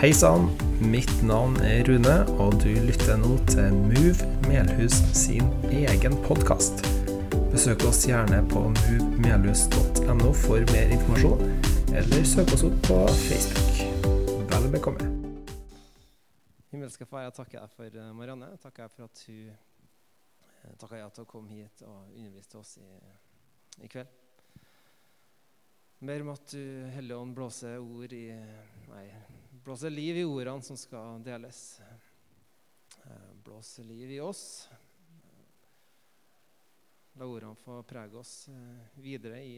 Hei sann, mitt navn er Rune, og du lytter nå til Move Melhus sin egen podkast. Besøk oss gjerne på movemelhus.no for mer informasjon, eller søk oss opp på Facebook. Vel bekomme. Himmelske Far, jeg takker deg for eh, Marianne. Takker jeg for at du takka ja til å komme hit og undervise oss i, i kveld. Ber om at du, Hellige Ånd, blåser ord i Nei, blåser liv i ordene som skal deles. Blåse blåser liv i oss. La ordene få prege oss eh, videre i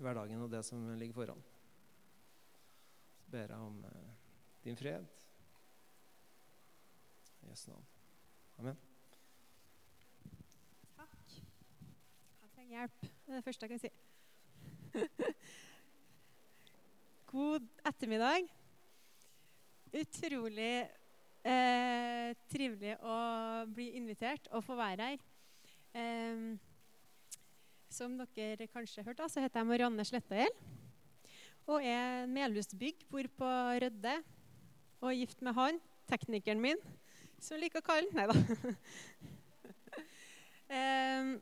hverdagen og det som ligger foran. Så ber jeg om din fred. I Jesu navn. Amen. Takk. Jeg trenger hjelp. Det er det første jeg kan si. God ettermiddag. Utrolig eh, trivelig å bli invitert og få være her. Eh, som dere kanskje hørte, så heter jeg Marianne Slettahjell. Og er Melhusbygg, bor på Rødde. Og er gift med han, teknikeren min, som liker å kalle Nei da. eh,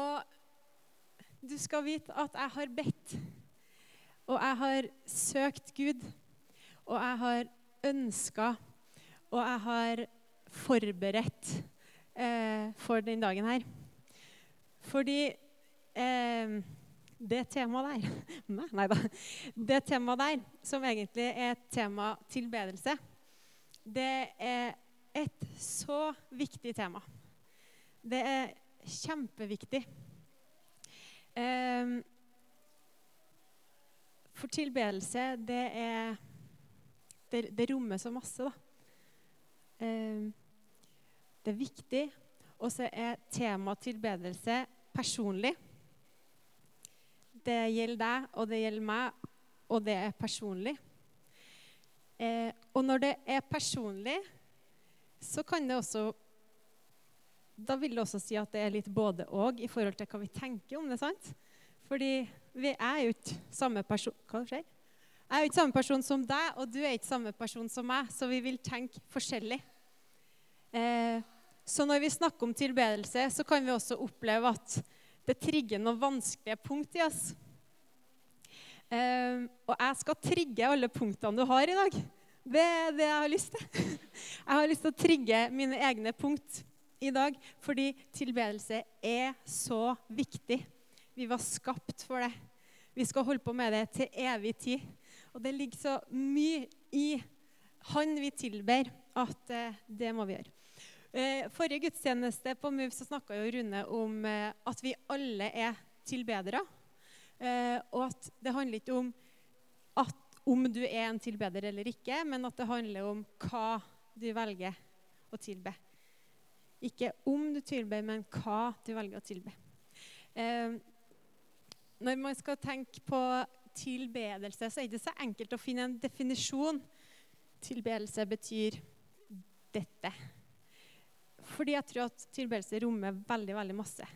og du skal vite at jeg har bedt, og jeg har søkt Gud, og jeg har ønska, og jeg har forberedt eh, for den dagen her. Fordi eh, det temaet der Nei da. Det temaet der, som egentlig er et tema tilbedelse, det er et så viktig tema. Det er kjempeviktig. Um, for tilbedelse, det er Det, det rommer så masse, da. Um, det er viktig. Og så er temaet tilbedelse personlig. Det gjelder deg, og det gjelder meg, og det er personlig. Eh, og når det er personlig, så kan det også da vil det også si at det er litt både og i forhold til hva vi tenker om det. sant? Fordi vi er jo ikke samme person Hva skjer? Jeg er jo ikke samme person som deg, og du er ikke samme person som meg, så vi vil tenke forskjellig. Eh, så når vi snakker om tilbedelse, så kan vi også oppleve at det trigger noen vanskelige punkt i oss. Eh, og jeg skal trigge alle punktene du har i dag. Det er det jeg har lyst til. Jeg har lyst til å trigge mine egne punkt i dag fordi tilbedelse er så viktig. Vi var skapt for det. Vi skal holde på med det til evig tid. Og det ligger så mye i Han vi tilber, at eh, det må vi gjøre. Eh, forrige gudstjeneste på MUV så snakka Rune om eh, at vi alle er tilbedere. Og at det handler ikke om at om du er en tilbeder eller ikke, men at det handler om hva du velger å tilbe. Ikke om du tilber, men hva du velger å tilbe. Når man skal tenke på tilbedelse, så er det ikke så enkelt å finne en definisjon. Tilbedelse betyr dette. Fordi jeg tror at tilbedelse rommer veldig veldig masse.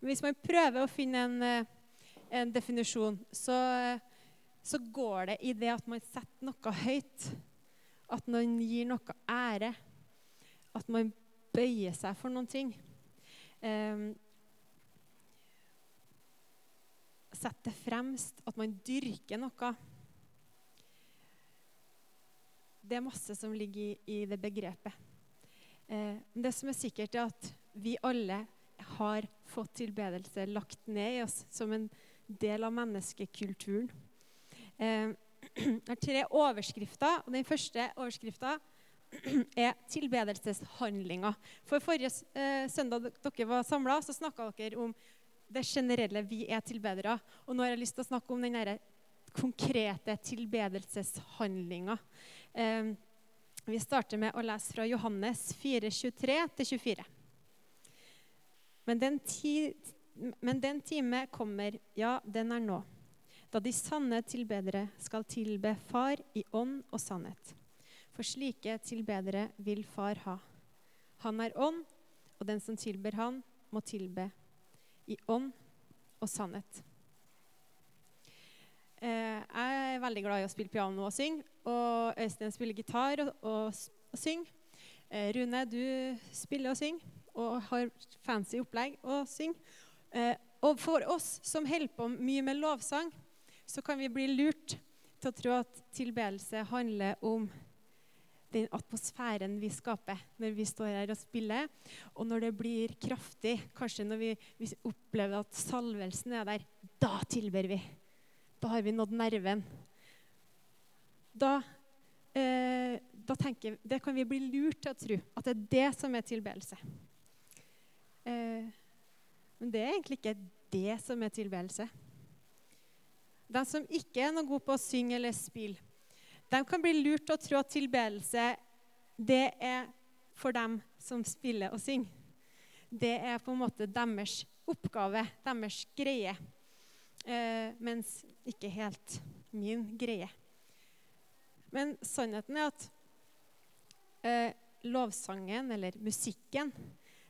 Men hvis man prøver å finne en, eh, en definisjon, så, så, går det i det at man setter noe høyt. At man gir noe ære. At man bøyer seg for noen ting. Eh, Sett det fremst, at man dyrker noe. Det er masse som ligger i, det begrepet. Eh, det som er sikkert, er at vi alle har fått tilbedelse lagt ned i oss som en del av menneskekulturen. Eh, det er tre overskrifter. og Den første overskrifta er tilbedelseshandlinger. For Forrige eh, søndag dere var samla, snakka dere om det generelle 'vi er tilbedere'. Og nå har jeg lyst til å snakke om den konkrete tilbedelseshandlinga. Eh, vi starter med å lese fra Johannes 4.23-24. Men, men den time kommer, ja, den er nå, da de sanne tilbedere skal tilbe Far i ånd og sannhet. For slike tilbedere vil Far ha. Han er ånd, og den som tilber Han, må tilbe i ånd og sannhet. Eh, jeg er veldig glad i å spille piano og synge. Og Øystein spiller gitar og, og, og synger. Eh, Rune, du spiller og synger og har fancy opplegg og synger. Eh, og for oss som holder på mye med lovsang, så kan vi bli lurt til å tro at tilbedelse handler om den atmosfæren vi skaper når vi står her og spiller. Og når det blir kraftig, kanskje når vi, vi opplever at salvelsen er der, da tilber vi. Da har vi nådd nerven. Da, eh, da tenker, det kan vi bli lurt til å tro at det er det som er tilbedelse. Eh, men det er egentlig ikke det som er tilbedelse. De som ikke er noe gode på å synge eller spille, de kan bli lurt til å tro at tilbedelse det er for dem som spiller og synger. Det er på en måte deres oppgave, deres greie. Eh, mens ikke helt min greie. Men sannheten er at eh, lovsangen, eller musikken,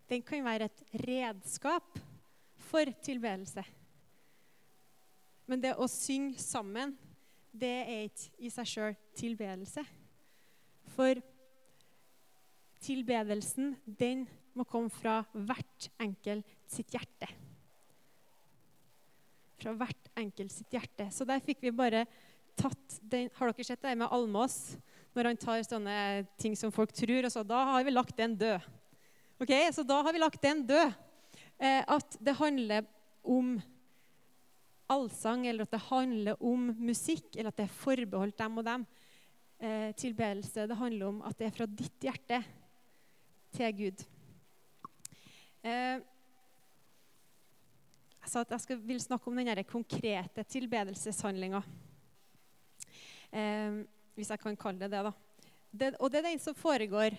den kan være et redskap for tilbedelse. Men det å synge sammen, det er ikke i seg sjøl tilbedelse. For tilbedelsen, den må komme fra hvert enkelt sitt hjerte. Fra hvert enkelt sitt hjerte. Så der fikk vi bare tatt den Har dere sett det med Almås? Når han tar sånne ting som folk tror, og så da har vi lagt den død. Ok, Så da har vi lagt den død. Eh, at det handler om allsang, eller at det handler om musikk, eller at det er forbeholdt dem og dem. Eh, tilbedelse. Det handler om at det er fra ditt hjerte til Gud. Eh, jeg sa at jeg skal, vil snakke om den konkrete tilbedelseshandlinga. Eh, hvis jeg kan kalle det det. da. Det, og det er den som foregår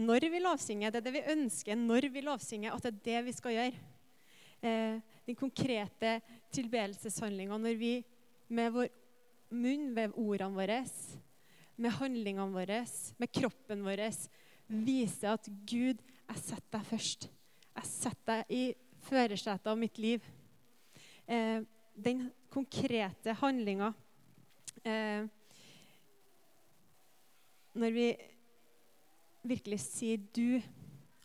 når vi lovsynger. Det er det vi ønsker når vi lovsynger, at det er det vi skal gjøre. Eh, den konkrete tilbedelseshandlinga når vi med vår munn, ved ordene våre, med handlingene våre, med kroppen vår, viser at Gud, jeg setter deg først. Jeg setter deg i førersetet av mitt liv. Eh, den konkrete handlinga eh, Når vi virkelig sier 'du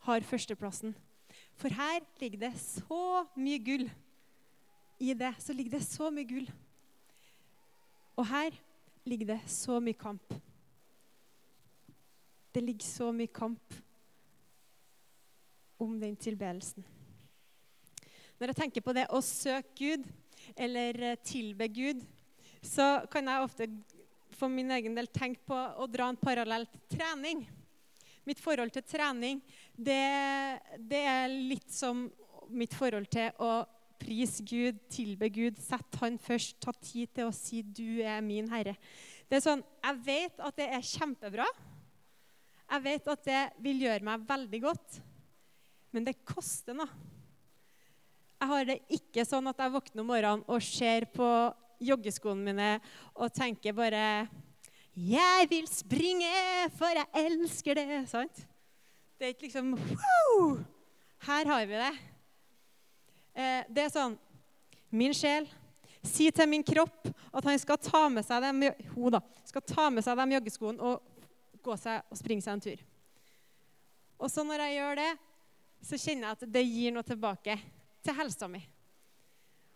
har førsteplassen'. For her ligger det så mye gull. I det så ligger det så mye gull. Og her ligger det så mye kamp. Det ligger så mye kamp om den tilbedelsen. Når jeg tenker på det å søke Gud eller eh, tilbe Gud, så kan jeg ofte for min egen del tenke på å dra en parallell til trening. Mitt forhold til trening det, det, er litt som mitt forhold til å prise Gud, tilbe Gud, sette Han først, ta tid til å si 'Du er min Herre'. Det er sånn, Jeg vet at det er kjempebra. Jeg vet at det vil gjøre meg veldig godt. Men det koster noe. Jeg har det ikke sånn at jeg våkner om morgenen og ser på joggeskoene mine og tenker bare 'Jeg vil springe, for jeg elsker det.' Sant? Det er ikke liksom wow! Her har vi det. Eh, det er sånn Min sjel, si til min kropp at han skal ta med seg dem, hun da, skal ta med seg de joggeskoene og gå seg og springe seg en tur. Og så når jeg gjør det, så kjenner jeg at det gir noe tilbake til helsa mi.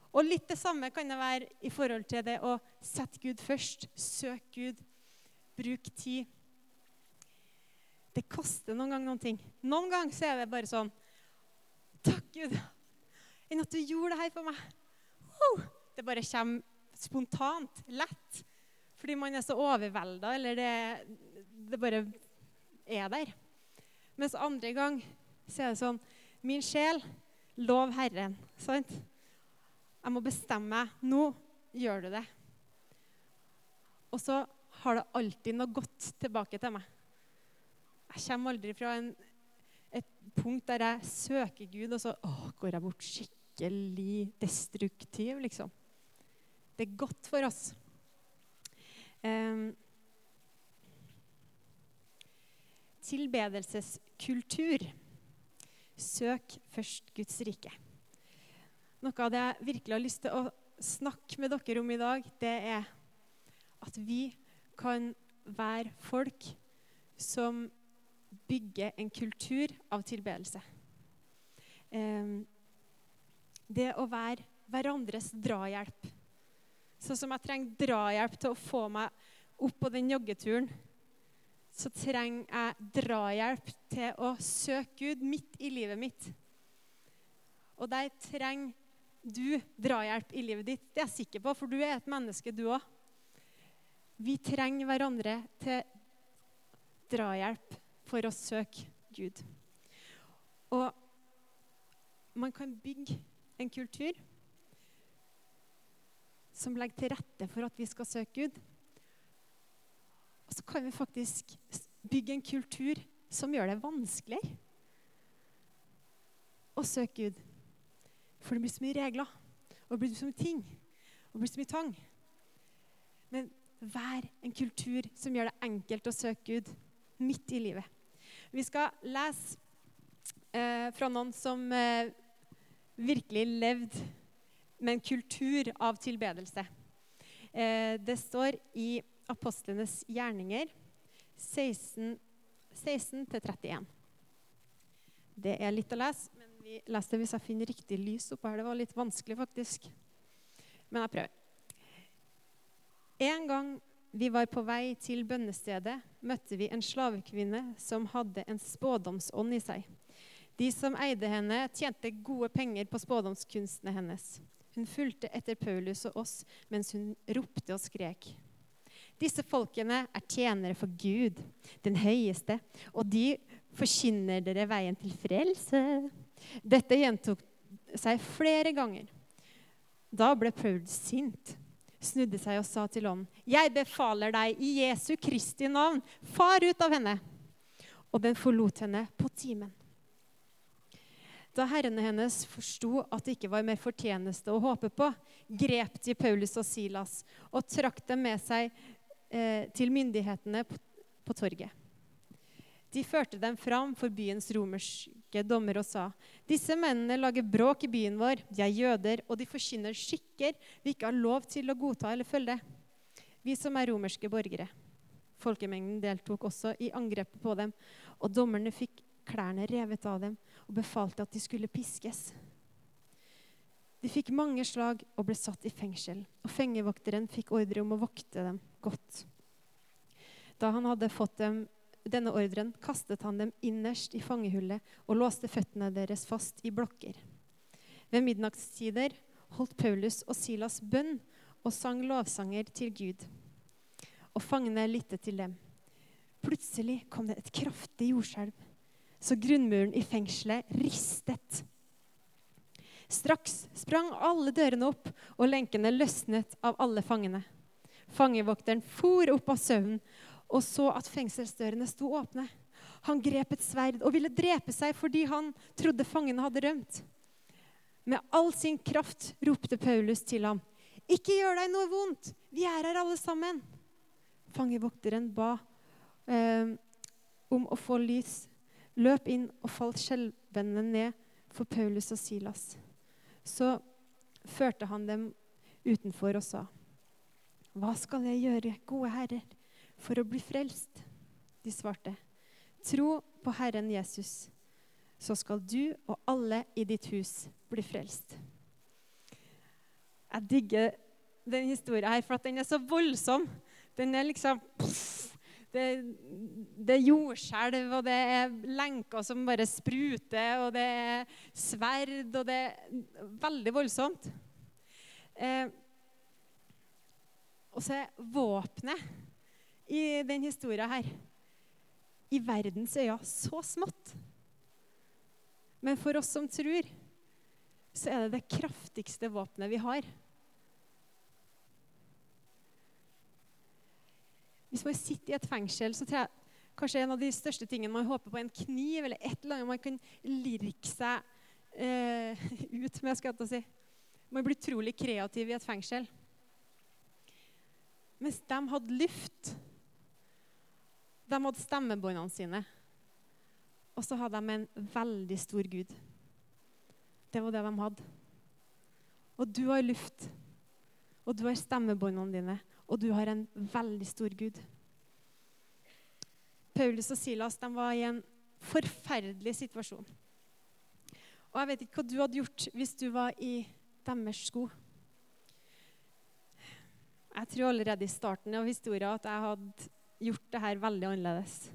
Og litt det samme kan det være i forhold til det å sette Gud først, søke Gud, Bruk tid. Det koster noen gang noen ting. Noen ganger så er det bare sånn Takk, Gud, enn at du gjorde det her for meg. Oh, det bare kommer spontant, lett. Fordi man er så overvelda, eller det, det bare er der. Mens andre gang så er det sånn Min sjel, lov Herren. Sant? Jeg må bestemme meg. Nå gjør du det. Og så har det alltid noe godt tilbake til meg. Jeg kommer aldri fra en, et punkt der jeg søker Gud, og så å, går jeg bort skikkelig destruktiv, liksom. Det er godt for oss. Um, tilbedelseskultur. Søk først Guds rike. Noe av det jeg virkelig har lyst til å snakke med dere om i dag, det er at vi kan være folk som bygger en kultur av tilbedelse. Eh, det å være hverandres drahjelp. Sånn som jeg trenger drahjelp til å få meg opp på den joggeturen, så trenger jeg drahjelp til å søke Gud midt i livet mitt. Og der trenger du drahjelp i livet ditt. Det er jeg sikker på, for du er et menneske, du òg. Vi trenger hverandre til drahjelp for å søke Gud. Og man kan bygge en kultur som legger til rette for at vi skal søke Gud. Og så kan vi faktisk bygge en kultur som gjør det vanskeligere å søke Gud. For det blir så mye regler, og det blir så mye ting, og det blir så mye tvang. Men vær en kultur som gjør det enkelt å søke Gud midt i livet. Vi skal lese eh, fra noen som eh, virkelig levd med en kultur av tilbedelse. Eh, det står i Apostlenes gjerninger 16-31. 16 det er litt å lese, men vi leser det hvis jeg finner riktig lys oppå her. Det var litt vanskelig, faktisk. Men jeg prøver. En gang vi var på vei til bønnestedet, møtte vi en slavekvinne som hadde en spådomsånd i seg. De som eide henne, tjente gode penger på spådomskunstene hennes. Hun fulgte etter Paulus og oss mens hun ropte og skrek. Disse folkene er tjenere for Gud, den høyeste, og de forkynner dere veien til frelse. Dette gjentok seg flere ganger. Da ble Paulus sint, snudde seg og sa til ånden, 'Jeg befaler deg i Jesu Kristi navn, far ut av henne.' Og den forlot henne på timen. Da herrene hennes forsto at det ikke var mer fortjeneste å håpe på, grep de Paulus og Silas og trakk dem med seg eh, til myndighetene på, på torget. De førte dem fram for byens romerske dommer og sa.: Disse mennene lager bråk i byen vår. De er jøder, og de forkynner skikker vi ikke har lov til å godta eller følge. Vi som er romerske borgere. Folkemengden deltok også i angrepet på dem, og dommerne fikk klærne revet av dem og befalte at de skulle piskes. De fikk mange slag og ble satt i fengsel, og fengevokteren fikk ordre om å vokte dem godt. Da han hadde fått dem denne ordren kastet han dem innerst i fangehullet og låste føttene deres fast i blokker. Ved midnattstider holdt Paulus og Silas bønn og sang lovsanger til Gud. Og fangene lyttet til dem. Plutselig kom det et kraftig jordskjelv, så grunnmuren i fengselet ristet. Straks sprang alle dørene opp, og lenkene løsnet av alle fangene. Fangevokteren for opp av søvnen og så at fengselsdørene sto åpne. Han grep et sverd og ville drepe seg fordi han trodde fangene hadde rømt. Med all sin kraft ropte Paulus til ham, 'Ikke gjør deg noe vondt. Vi er her alle sammen.' Fangevokteren ba eh, om å få lys, løp inn og falt skjelvende ned for Paulus og Silas. Så førte han dem utenfor og sa, 'Hva skal jeg gjøre, gode herrer?' for å bli frelst? De svarte, tro på Herren Jesus, så skal du og alle i ditt hus bli frelst. Jeg digger denne historien her, for den er så voldsom. Den er liksom pff, det, det, er jordskjelv, og det er lenker som bare spruter, og det er sverd, og det er veldig voldsomt. Eh, og så er våpenet i denne historien her i verdens øyne så smått. Men for oss som tror, så er det det kraftigste våpenet vi har. Hvis man sitter i et fengsel, så tror jeg kanskje en av de største tingene man håper på, er en kniv eller et eller annet man kan lirke seg eh, ut med. skal jeg si. Man blir utrolig kreativ i et fengsel. Mens de hadde luft de hadde stemmebåndene sine. Og så hadde de en veldig stor gud. Det var det de hadde. Og du har luft. Og du har stemmebåndene dine. Og du har en veldig stor Gud. Paulus og Silas de var i en forferdelig situasjon. Og jeg vet ikke hva du hadde gjort hvis du var i deres sko. Jeg tror allerede i starten av historien at jeg hadde gjort det her veldig annerledes.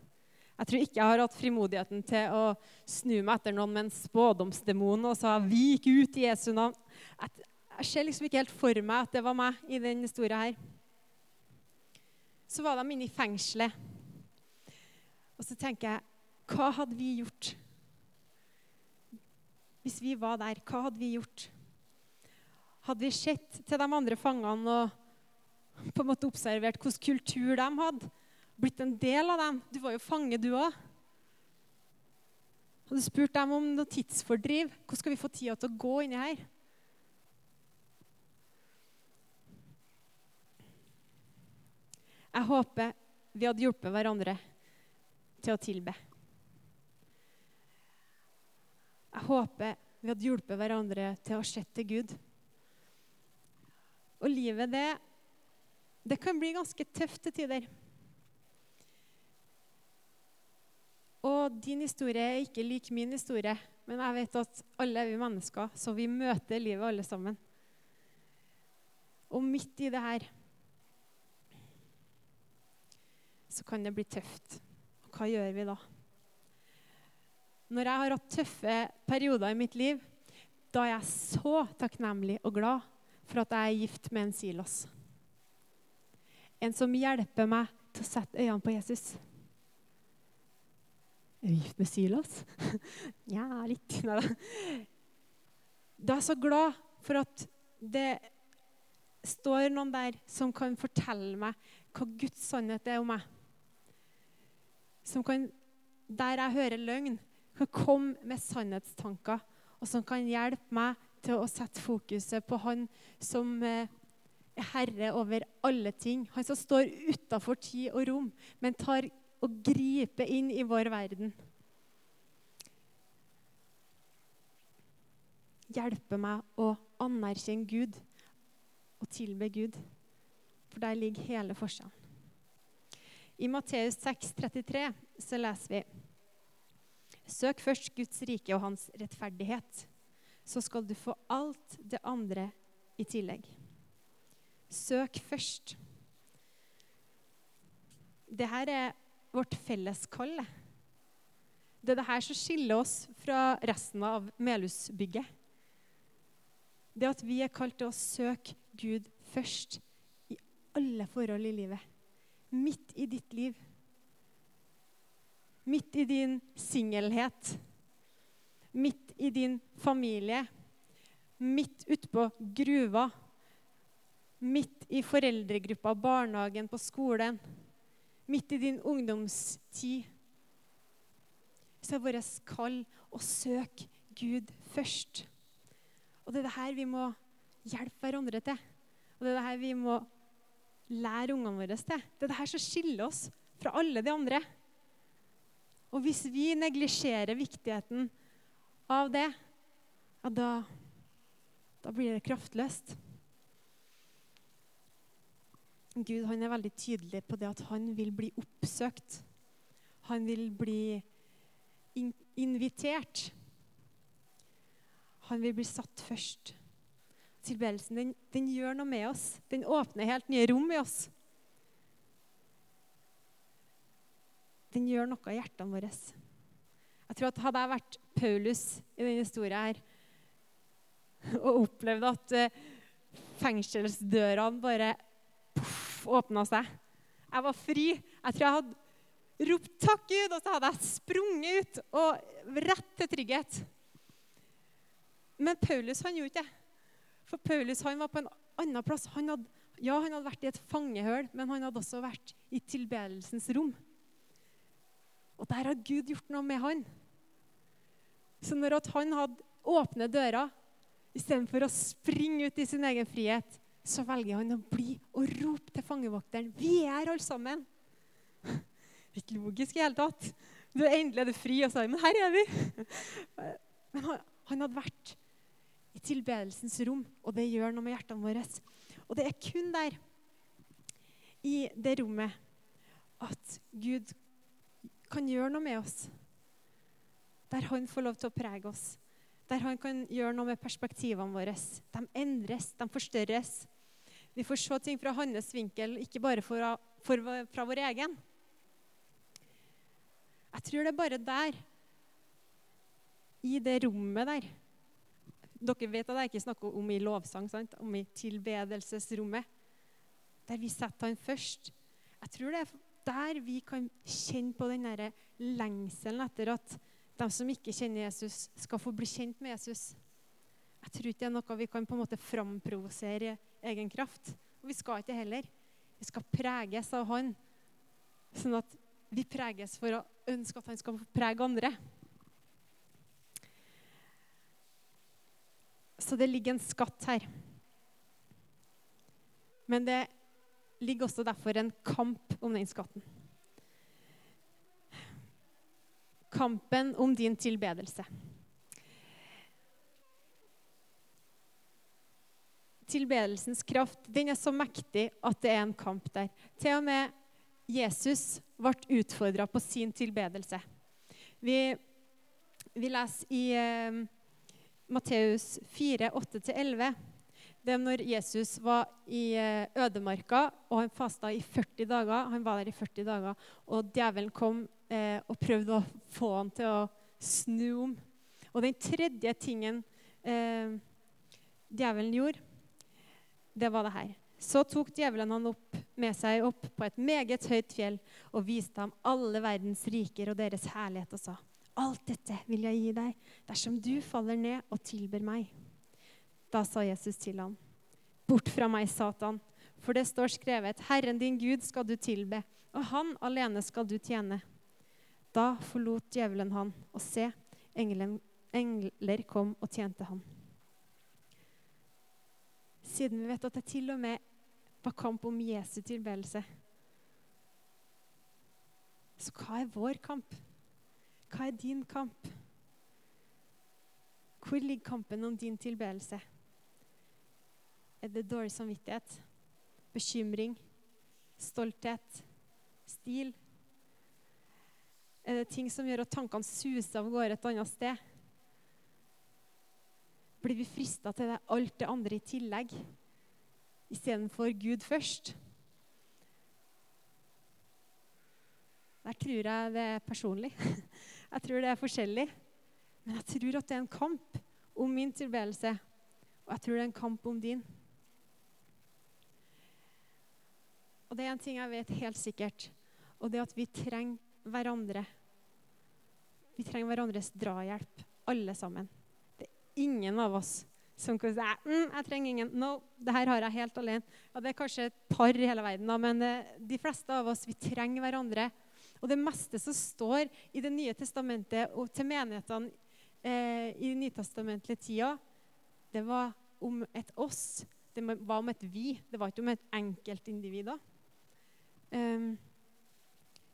Jeg tror ikke jeg har hatt frimodigheten til å snu meg etter noen med en spådomsdemon og sa 'Vik ut i Jesu navn'. Jeg, jeg ser liksom ikke helt for meg at det var meg i denne historien her. Så var de inne i fengselet. Og så tenker jeg Hva hadde vi gjort? Hvis vi var der, hva hadde vi gjort? Hadde vi sett til de andre fangene og på en måte observert hvilken kultur de hadde? Blitt en del av dem? Du var jo fange, du òg. Hadde spurt dem om noe tidsfordriv. Hvordan skal vi få tida til å gå inni her? Jeg håper vi hadde hjulpet hverandre til å tilbe. Jeg håper vi hadde hjulpet hverandre til å se til Gud. Og livet, det, det kan bli ganske tøft til tider. Og din historie er ikke lik min historie, men jeg vet at alle er vi mennesker, så vi møter livet alle sammen. Og midt i det her så kan det bli tøft. Og hva gjør vi da? Når jeg har hatt tøffe perioder i mitt liv, da er jeg så takknemlig og glad for at jeg er gift med en Silas. En som hjelper meg til å sette øynene på Jesus. Er du gift med Silas? Nja, litt. Da. Er jeg så glad for at det står noen der som kan fortelle meg hva Guds sannhet er om meg kan, der jeg hører løgn, kan komme med sannhetstanker, og som kan hjelpe meg til å sette fokuset på Han som eh, er herre over alle ting. Han som står utafor tid og rom, men tar og griper inn i vår verden. Hjelpe meg å anerkjenne Gud og tilbe Gud. For der ligger hele forskjellen. I Matteus 6, 33 så leser vi Søk først Guds rike og hans rettferdighet, så skal du få alt det andre i tillegg. Søk først. Dette er vårt felles kall. Det er det her som skiller oss fra resten av Melhusbygget. Det at vi er kalt til å søke Gud først i alle forhold i livet midt i ditt liv. Midt i din singelhet. Midt i din familie. Midt utpå gruva. Midt i foreldregruppa, barnehagen, på skolen. Midt i din ungdomstid. Så er vårt kall å søke Gud først. Og det er det her vi må hjelpe hverandre til. Og det er det her vi må lære ungene våre til. Det er det her som skiller oss fra alle de andre. Og hvis vi neglisjerer viktigheten av det, ja, da, da blir det kraftløst. Gud han er veldig tydelig på det at han vil bli oppsøkt. Han vil bli in invitert. Han vil bli satt først tilbedelsen den, den, gjør noe med oss. Den åpner helt nye rom i oss. Den gjør noe i hjertene våre. Jeg tror at Hadde jeg vært Paulus i denne historien her, og opplevd at uh, fengselsdørene bare puff, åpna seg Jeg var fri. Jeg tror jeg hadde ropt 'takk, Gud', og så hadde jeg sprunget ut og rett til trygghet. Men Paulus han gjorde ikke det. For Paulus han var på en annen plass. Han hadde, ja, han hadde vært i et fangehull, men han hadde også vært i tilbedelsens rom. Og der har Gud gjort noe med han. Så når han hadde åpne døra, istedenfor å springe ut i sin egen frihet, så velger han å bli og rope til fangevokteren 'Vi er her, alle sammen.' Det er Ikke logisk i hele tatt. Du er endelig er du fri, og så men her er vi. Men han, han hadde vært i tilbedelsens rom, og det gjør noe med hjertene våre. Og det er kun der, i det rommet at Gud kan gjøre noe med oss. Der han får lov til å prege oss. Der han kan gjøre noe med perspektivene våre. De endres, de forstørres. Vi får se ting fra hans vinkel, ikke bare fra, fra vår egen. Jeg tror det er bare der, i det rommet der Dere vet at jeg ikke snakker om i lovsang, sant? om i tilbedelsesrommet. Der vi setter han først. Jeg tror det er der vi kan kjenne på den lengselen etter at de som ikke kjenner Jesus, skal få bli kjent med Jesus. Jeg tror ikke det er noe vi kan på en måte framprovosere i egen kraft. Og vi skal ikke heller. Vi skal preges av Han, sånn at vi preges for å ønske at han skal prege andre. Så det ligger en skatt her. Men det ligger også derfor en kamp om den skatten. Kampen om din tilbedelse. Tilbedelsens kraft den er så mektig at det er en kamp der. Til og med Jesus ble utfordra på sin tilbedelse. Vi, vi leser i eh, Matteus 4, 8-11. Det er når Jesus var i eh, ødemarka, og han fasta i 40 dager. Han var der i 40 dager, og djevelen kom eh, og prøvde å få han til å snu om. Og den tredje tingen eh, djevelen gjorde, det var det her. Så tok djevelen han opp med seg opp på et meget høyt fjell og viste ham alle verdens riker og deres herlighet og sa:" Alt dette vil jeg gi deg dersom du faller ned og tilber meg. Da sa Jesus til ham, Bort fra meg, Satan, for det står skrevet, Herren din Gud skal du tilbe, og han alene skal du tjene. Da forlot djevelen han, og se, engelen, engler kom og tjente han. Siden vi vet at det til og med var kamp om Jesu tilbedelse. Så hva er vår kamp? Hva er din kamp? Hvor ligger kampen om din tilbedelse? Er det dårlig samvittighet, bekymring, stolthet, stil? Er det ting som gjør at tankene suser av gårde et annet sted? Blir vi frista til det, alt det andre i tillegg? istedenfor Gud først. Der tror jeg det er personlig. Jeg tror det er forskjellig. Men jeg tror at det er en kamp om min tilbedelse, og jeg tror det er en kamp om din. Og det er en ting jeg vet helt sikkert, og det er at vi trenger hverandre. Vi trenger hverandres drahjelp, alle sammen. Det er ingen av oss som kan si mm, jeg trenger ingen. No, det her har jeg helt alene. Ja, det er kanskje et par i hele verden, da, men eh, de fleste av oss vi trenger hverandre. Og det meste som står i Det nye testamentet og til menighetene eh, i nytestamentlige tida, det var om et oss. Det var om et vi. Det var ikke om et enkeltindivid. Um,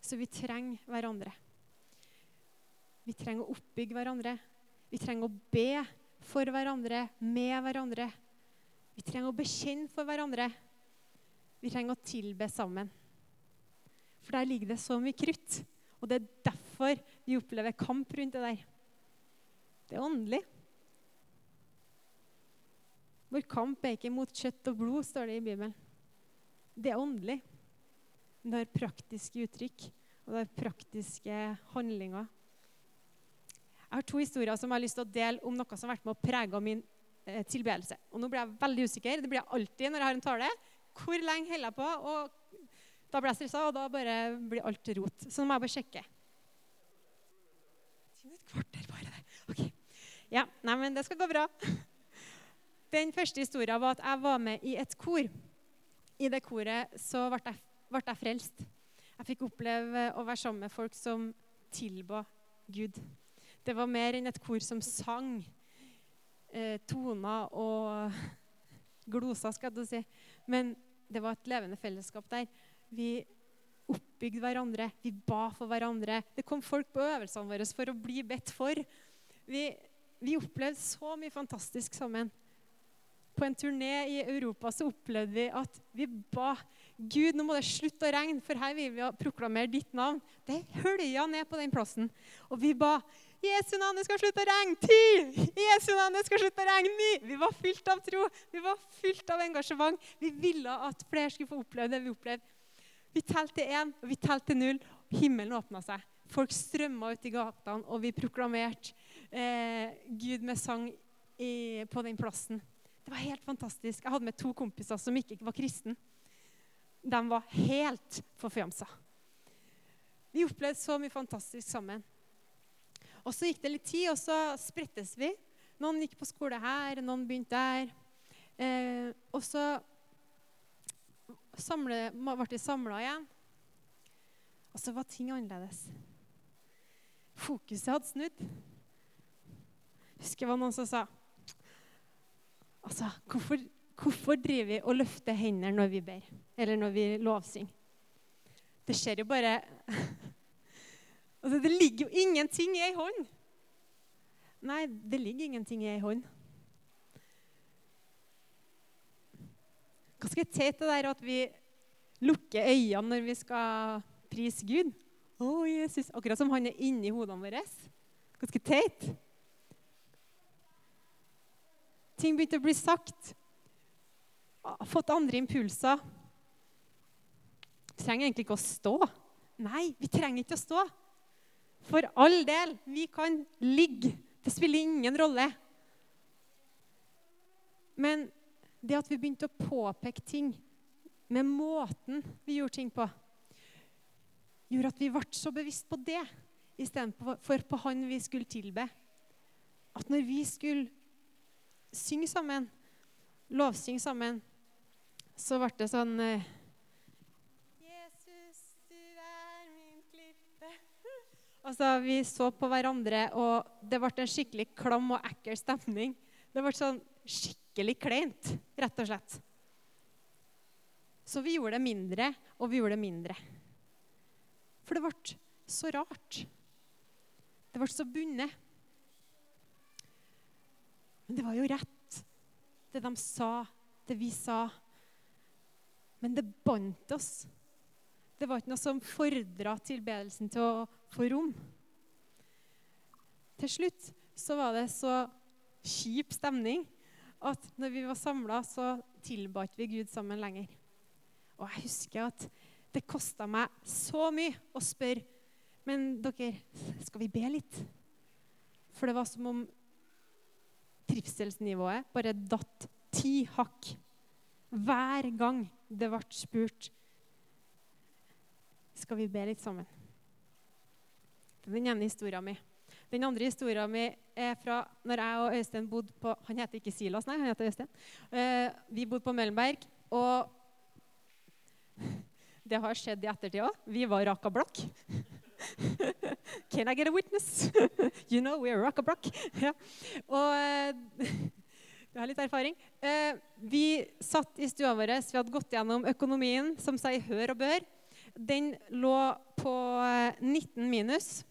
så vi trenger hverandre. Vi trenger å oppbygge hverandre. Vi trenger å be for hverandre, med hverandre. Vi trenger å bekjenne for hverandre. Vi trenger å tilbe sammen. For der ligger det så mye krutt. Og det er derfor vi opplever kamp rundt det der. Det er åndelig. Vår kamp er ikke mot kjøtt og blod, står det i Bibelen. Det er åndelig. Men det har praktiske uttrykk, og det har praktiske handlinger. Jeg har to historier som jeg har lyst til å dele om noe som har vært med å prege min eh, tilbedelse. Og nå blir jeg veldig usikker. Det blir jeg alltid når jeg har en tale. Hvor lenge holder jeg på? Og da blir jeg stressa, og da bare blir alt rot. Så nå må jeg bare sjekke. Et kvarter bare det. Ok. Ja, nei, men det skal gå bra. Den første historien var at jeg var med i et kor. I det koret så ble jeg, ble jeg frelst. Jeg fikk oppleve å være sammen med folk som tilba Gud. Det var mer enn et kor som sang eh, toner og gloser, skal du si. Men det var et levende fellesskap der. Vi oppbygde hverandre, vi ba for hverandre. Det kom folk på øvelsene våre for å bli bedt for. Vi, vi opplevde så mye fantastisk sammen. på en turné i Europa så opplevde vi at vi ba Gud, nå må det slutte å regne, for her vil vi proklamere ditt navn. Det hølja ned på den plassen. Og vi ba Jesu navn, det skal slutte å regne. Ti! Jesu navn, det skal slutte å regne. Ni! Vi var fylt av tro. Vi var fylt av engasjement. Vi ville at flere skulle få oppleve det vi opplevde. Vi telte én, og vi telte null. Himmelen åpna seg. Folk strømma ut i gatene, og vi proklamerte eh, Gud med sang i, på den plassen. Det var helt fantastisk. Jeg hadde med to kompiser som ikke var kristne. De var helt forfjamsa. Vi opplevde så mye fantastisk sammen. Og Så gikk det litt tid, og så sprettes vi. Noen gikk på skole her, noen begynte der. Eh, og så samle, ble vi samla igjen. Og så var ting annerledes. Fokuset hadde snudd. Jeg husker det var noen som sa Altså, hvorfor, hvorfor driver vi og løfter hender når vi ber? Eller når vi lovsynger? Det skjer jo bare altså, Det ligger jo ingenting i ei hånd. Nei, det ligger ingenting i ei hånd. Ganske teit det der at vi lukker øynene når vi skal prise Gud. Å, Jesus. Akkurat som han er inni hodene våre. Ganske teit. Ting begynte å bli sagt. Fått andre impulser. Vi trenger egentlig ikke å stå. Nei, vi trenger ikke å stå. For all del, vi kan ligge. Det spiller ingen rolle. Men det at vi begynte å påpeke ting med måten vi gjorde ting på, gjorde at vi ble så bevisst på det istedenfor på han vi skulle tilbe. At når vi skulle synge sammen, lovsynge sammen, så ble det sånn eh, Jesus, du er min klippe. Altså, Vi så på hverandre, og det ble en skikkelig klam og ekkel stemning. Det ble sånn skikkelig kleint, rett og slett. Så vi gjorde det mindre, og vi gjorde det mindre. For det ble så rart. Det ble så bundet. Men det var jo rett, det de sa, det vi sa. Men det bandt oss. Det var ikke noe som fordra tilbedelsen til å få rom. Til slutt så var det så kjip stemning at når vi var samla, så tilba vi Gud sammen lenger. Og jeg husker at det kosta meg så mye å spørre Men dere, skal vi be litt? For det var som om trivselsnivået bare datt ti hakk hver gang det ble spurt Skal vi be litt sammen? Det er den ene historien min. Den andre historien min er fra når jeg og Øystein bodde på Han heter ikke Silas, nei, han heter Øystein. Uh, vi bodde på Møllenberg. Og det har skjedd i ettertid òg. Vi var raka blakk. Can I get a witness? you know we're raka blakk. ja. Og du har litt erfaring. Eh, vi satt i stua vår. Vi hadde gått gjennom økonomien, som sier hør og bør. Den lå på 19 minus.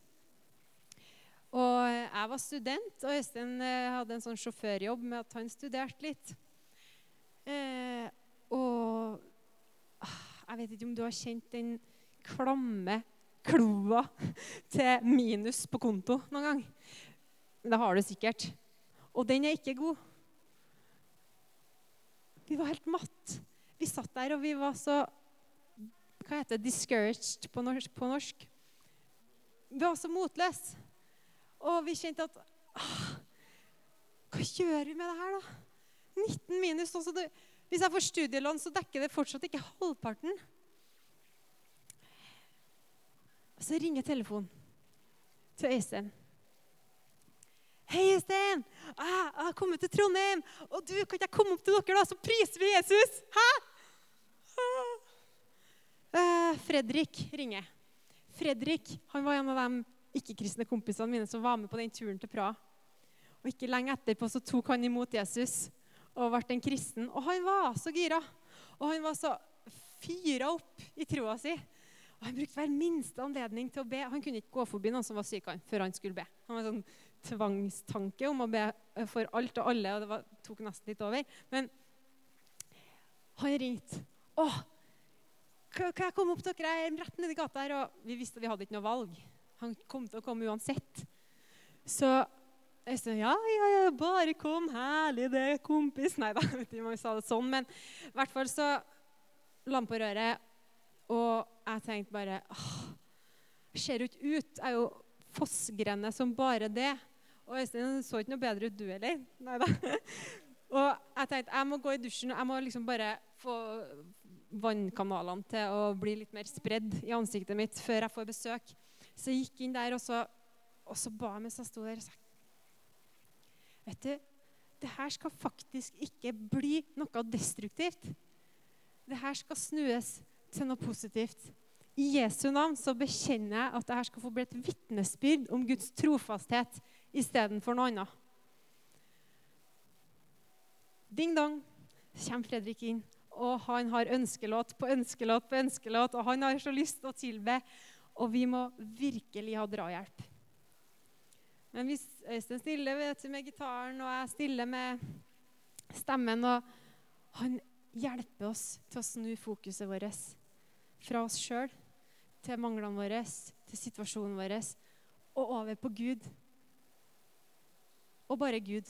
Og jeg var student, og Øystein eh, hadde en sånn sjåførjobb med at han studerte litt. Eh, og ah, jeg vet ikke om du har kjent den klamme kloa til minus på konto noen gang. Det har du sikkert. Og den er ikke god. Vi var helt matt. Vi satt der, og vi var så Hva heter det? Discouraged på norsk? På norsk. Vi var så motløse. Og vi kjente at ah, Hva gjør vi med det her, da? 19 minus. Også det, hvis jeg får studielån, så dekker det fortsatt ikke halvparten. Og så ringer telefonen til Øystein. Hei, Øystein! Jeg har kommet til Trondheim. Og du, kan ikke jeg komme opp til dere, da? Så priser vi Jesus! Hæ? Uh, Fredrik ringer. Fredrik han var en av de ikke-kristne kompisene mine som var med på den turen til Praha. Og Ikke lenge etterpå så tok han imot Jesus og ble en kristen. Og han var så gira. Og han var så fyra opp i troa si. Og Han brukte hver minste anledning til å be. Han kunne ikke gå forbi noen som var syk, han, før han skulle be. Han var sånn tvangstanke om å be for alt og alle, og det var, tok nesten litt over. Men han ringte. 'Å, kan jeg komme opp til dere? Jeg er rett nedi gata her.' Og vi visste vi hadde ikke noe valg. Han kom til å komme uansett. Så jeg sa ja, ja, ja, bare kom. Herlig, det, kompis. Nei da, vet ikke om jeg sa det sånn, men i hvert fall så la han på røret. Og jeg tenkte bare åh, Ser jo ikke ut. Jeg er jo fossgrende som bare det. Og Øystein så ikke noe bedre ut, du heller. Nei da. Og jeg tenkte jeg må gå i dusjen jeg må liksom bare få vannkanalene til å bli litt mer spredd i ansiktet mitt før jeg får besøk. Så jeg gikk inn der, og så, og så ba jeg mens jeg sto der og sa Vet du, det her skal faktisk ikke bli noe destruktivt. Det her skal snues til noe positivt. I Jesu navn så bekjenner jeg at dette skal få bli et vitnesbyrd om Guds trofasthet istedenfor noe annet. Ding dong, så kommer Fredrik inn, og han har ønskelåt på ønskelåt på ønskelåt, og han har så lyst til å tilbe, og vi må virkelig ha drahjelp. Men hvis Øystein stiller vet du, med gitaren, og jeg stiller med stemmen og Han hjelper oss til å snu fokuset vårt fra oss sjøl til manglene våre, til situasjonen vår, og over på Gud. Og bare Gud.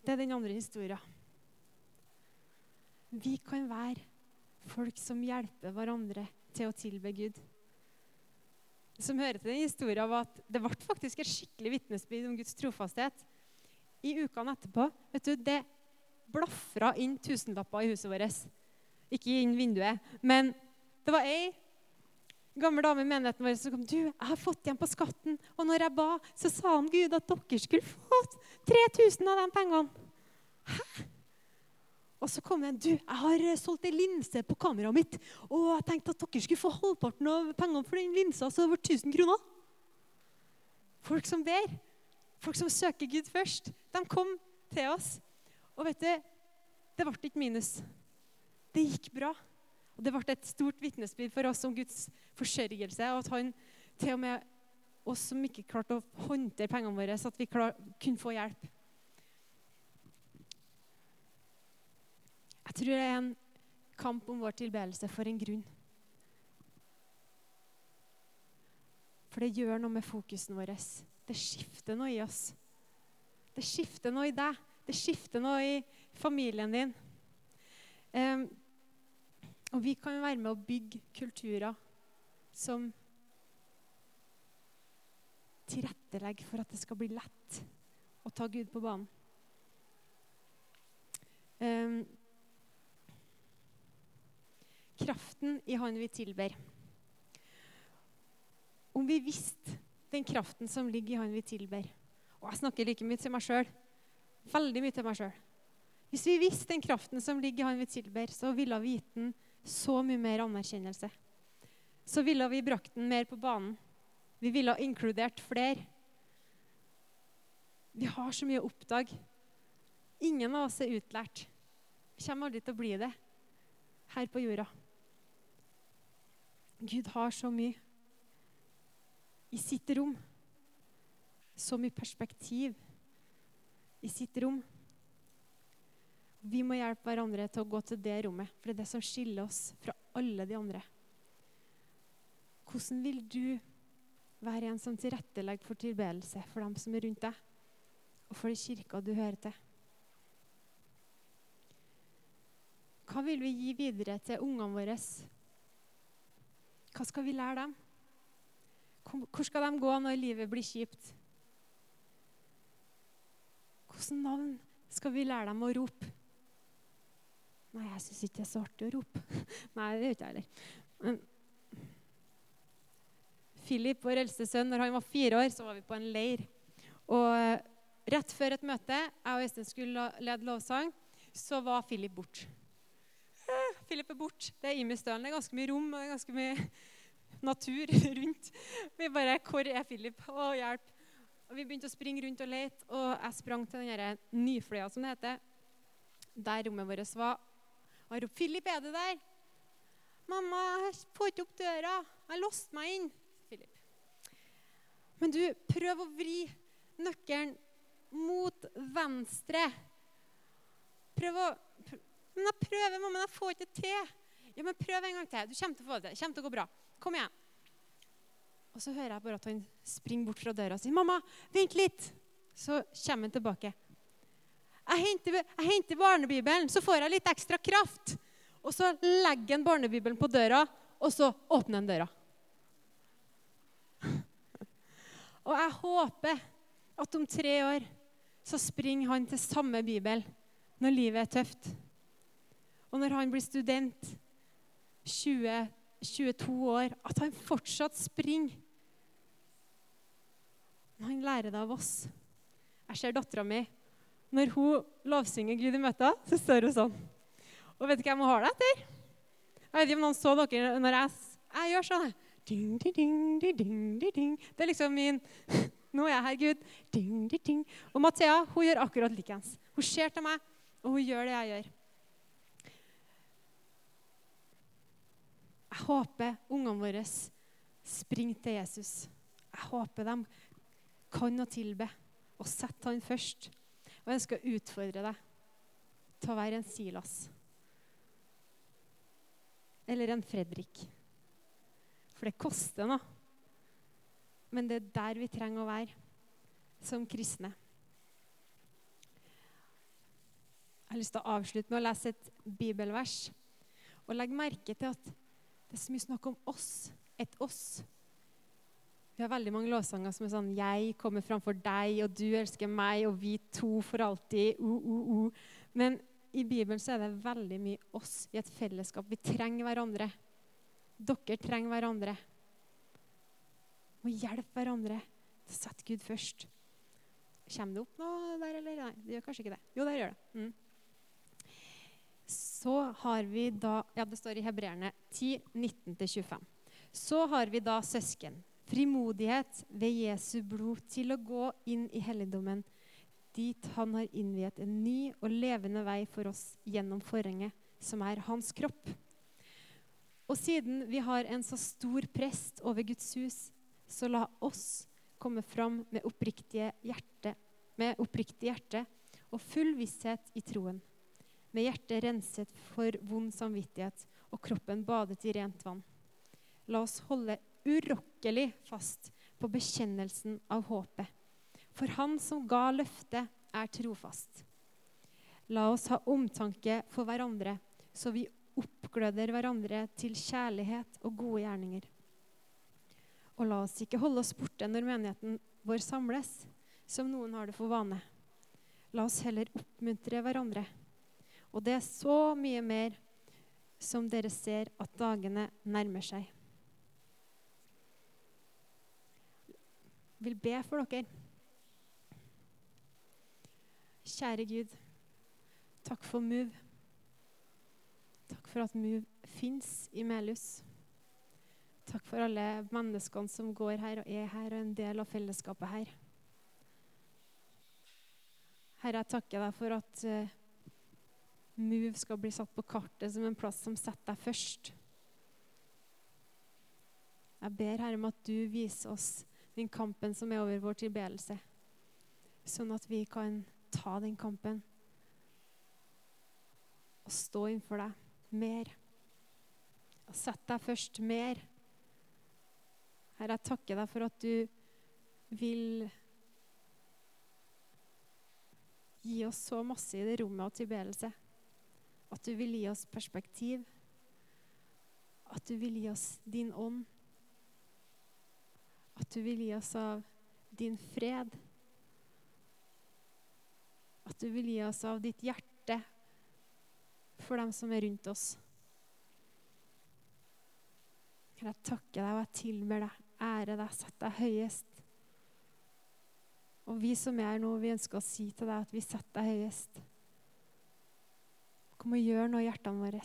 Det er den andre historien. Vi kan være folk som hjelper hverandre til å tilbe Gud. Som hører til den historien, var at det ble faktisk et skikkelig vitnesbyrd om Guds trofasthet. I ukene etterpå vet du, det blafra inn tusenlapper i huset vårt. Ikke inn vinduet, men det var ei gammel dame i menigheten vår som kom. Du, jeg har fått igjen på skatten. Og når jeg ba, så sa han Gud at dere skulle fått 3000 av de pengene. Hæ? Og så kom det du, jeg har solgt ei linse på kameraet mitt. Og jeg tenkte at dere skulle få halvparten av pengene for den linsa, så det var 1000 kroner. Folk som ber, folk som søker Gud først, de kom til oss. Og vet du, det ble ikke minus. Det gikk bra. Og Det ble et stort vitnesbyrd for oss om Guds forsørgelse. Og at han til og med oss som ikke klarte å håndtere pengene våre, så at vi klar, kunne få hjelp. Jeg tror det er en kamp om vår tilbedelse for en grunn. For det gjør noe med fokusen vår. Det skifter noe i oss. Det skifter noe i deg. Det skifter noe i familien din. Um, og vi kan være med å bygge kulturer som tilrettelegger for at det skal bli lett å ta Gud på banen. Um, kraften i Han vi tilber. Om vi visste den kraften som ligger i Han vi tilber Og jeg snakker like mye til meg sjøl. Veldig mye til meg sjøl. Hvis vi visste den kraften som ligger i Han vi tilber, så ville vi gitt den så mye mer anerkjennelse. Så ville vi brakt den mer på banen. Vi ville ha inkludert flere. Vi har så mye å oppdage. Ingen av oss er utlært. Vi kommer aldri til å bli det her på jorda. Gud har så mye i sitt rom. Så mye perspektiv i sitt rom. Vi må hjelpe hverandre til å gå til det rommet, for det er det som skiller oss fra alle de andre. Hvordan vil du være en som tilrettelegger for tilbedelse for dem som er rundt deg, og for den kirka du hører til? Hva vil vi gi videre til ungene våre? Hva skal vi lære dem? Hvor skal de gå når livet blir kjipt? Hvilket navn skal vi lære dem å rope? Nei, jeg syns ikke det er så artig å rope. Nei, det gjør ikke jeg heller. Philip, vår eldste sønn, når han var fire år, så var vi på en leir. Og eh, rett før et møte, jeg og Øystein skulle lede lovsang, så var Philip borte. Philip er borte. Det er Imistølen. Det er ganske mye rom og det er ganske mye natur rundt. Vi bare Hvor er Philip? Å, hjelp. Og Vi begynte å springe rundt og lete, og jeg sprang til den Nyfløya, som det heter, der rommet vårt var. Og jeg ropte 'Philip, er du der?' 'Mamma, jeg får ikke opp døra. Jeg har låst meg inn.' Philip. Men du, prøv å vri nøkkelen mot venstre. Prøv å Men jeg prøver, mamma, jeg får ikke til. Ja, men prøv en gang til. Du kommer til å få det til. Det kommer til å gå bra. Kom igjen. Og så hører jeg bare at han springer bort fra døra og sier, 'Mamma, vent litt.' Så kommer han tilbake. Jeg henter, jeg henter barnebibelen, så får jeg litt ekstra kraft. Og så legger han barnebibelen på døra, og så åpner han døra. Og jeg håper at om tre år så springer han til samme bibel når livet er tøft. Og når han blir student, 20, 22 år, at han fortsatt springer. Han lærer det av oss. Jeg ser dattera mi. Når hun lovsynger Gud i møter, så står hun sånn. Og vet du hva jeg må ha det etter? Jeg vet ikke om noen så dere når jeg, jeg gjør sånn. Ding, ding, ding. Det er liksom min Nå er jeg her, Gud. Ding, ding, ding. Og Mathea hun gjør akkurat likeens. Hun ser til meg, og hun gjør det jeg gjør. Jeg håper ungene våre springer til Jesus. Jeg håper de kan å tilbe og sette han først. Og jeg ønsker utfordre deg til å være en Silas. Eller en Fredrik. For det koster noe. Men det er der vi trenger å være som kristne. Jeg har lyst til å avslutte med å lese et bibelvers. Og legg merke til at det er så mye snakk om oss. Et oss. Vi har veldig mange lovsanger som er sånn 'Jeg kommer framfor deg, og du elsker meg, og vi to for alltid'. Uh, uh, uh. Men i Bibelen så er det veldig mye oss i et fellesskap. Vi trenger hverandre. Dere trenger hverandre. Må hjelpe hverandre Sett Gud først. Kommer det opp noe der, eller? Nei, det gjør kanskje ikke det. Jo, der gjør det. Mm. Så har vi da Ja, det står i Hebreerne 10, 19-25. Så har vi da søsken. Frimodighet ved Jesu blod til å gå inn i helligdommen, dit han har innviet en ny og levende vei for oss gjennom forhenget, som er hans kropp. Og siden vi har en så stor prest over Guds hus, så la oss komme fram med oppriktig hjerte, med oppriktig hjerte og full visshet i troen. Med hjertet renset for vond samvittighet og kroppen badet i rent vann. La oss holde urokkelig fast på bekjennelsen av håpet. For Han som ga løftet, er trofast. La oss ha omtanke for hverandre, så vi oppgløder hverandre til kjærlighet og gode gjerninger. Og la oss ikke holde oss borte når menigheten vår samles, som noen har det for vane. La oss heller oppmuntre hverandre. Og det er så mye mer som dere ser at dagene nærmer seg. Jeg vil be for dere. Kjære Gud, takk for Move. Takk for at Move fins i Melhus. Takk for alle menneskene som går her og er her og er en del av fellesskapet her. Herre, jeg takker deg for at uh, Move skal bli satt på kartet som en plass som setter deg først. Jeg ber Herre om at du viser oss den kampen som er over vår tilbedelse, sånn at vi kan ta den kampen og stå innenfor deg mer. Og sette deg først mer. Herre, jeg takker deg for at du vil gi oss så masse i det rommet av tilbedelse. At du vil gi oss perspektiv. At du vil gi oss din ånd. At du vil gi oss av din fred. At du vil gi oss av ditt hjerte for dem som er rundt oss. Kan jeg takke deg og jeg tilber deg, ære deg, sette deg høyest. Og vi som er her nå, vi ønsker å si til deg at vi setter deg høyest. Kom og gjør noe i hjertene våre.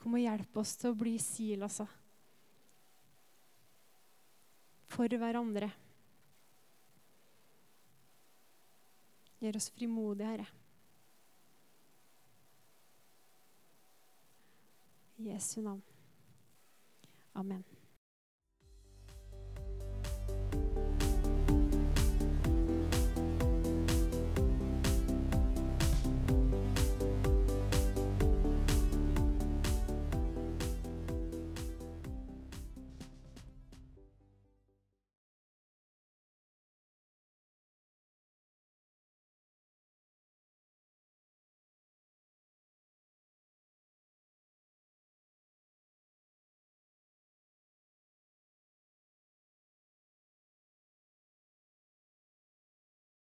Kom og hjelp oss til å bli Silaser for hverandre. Gjør oss frimodige, Herre. I Jesu navn. Amen.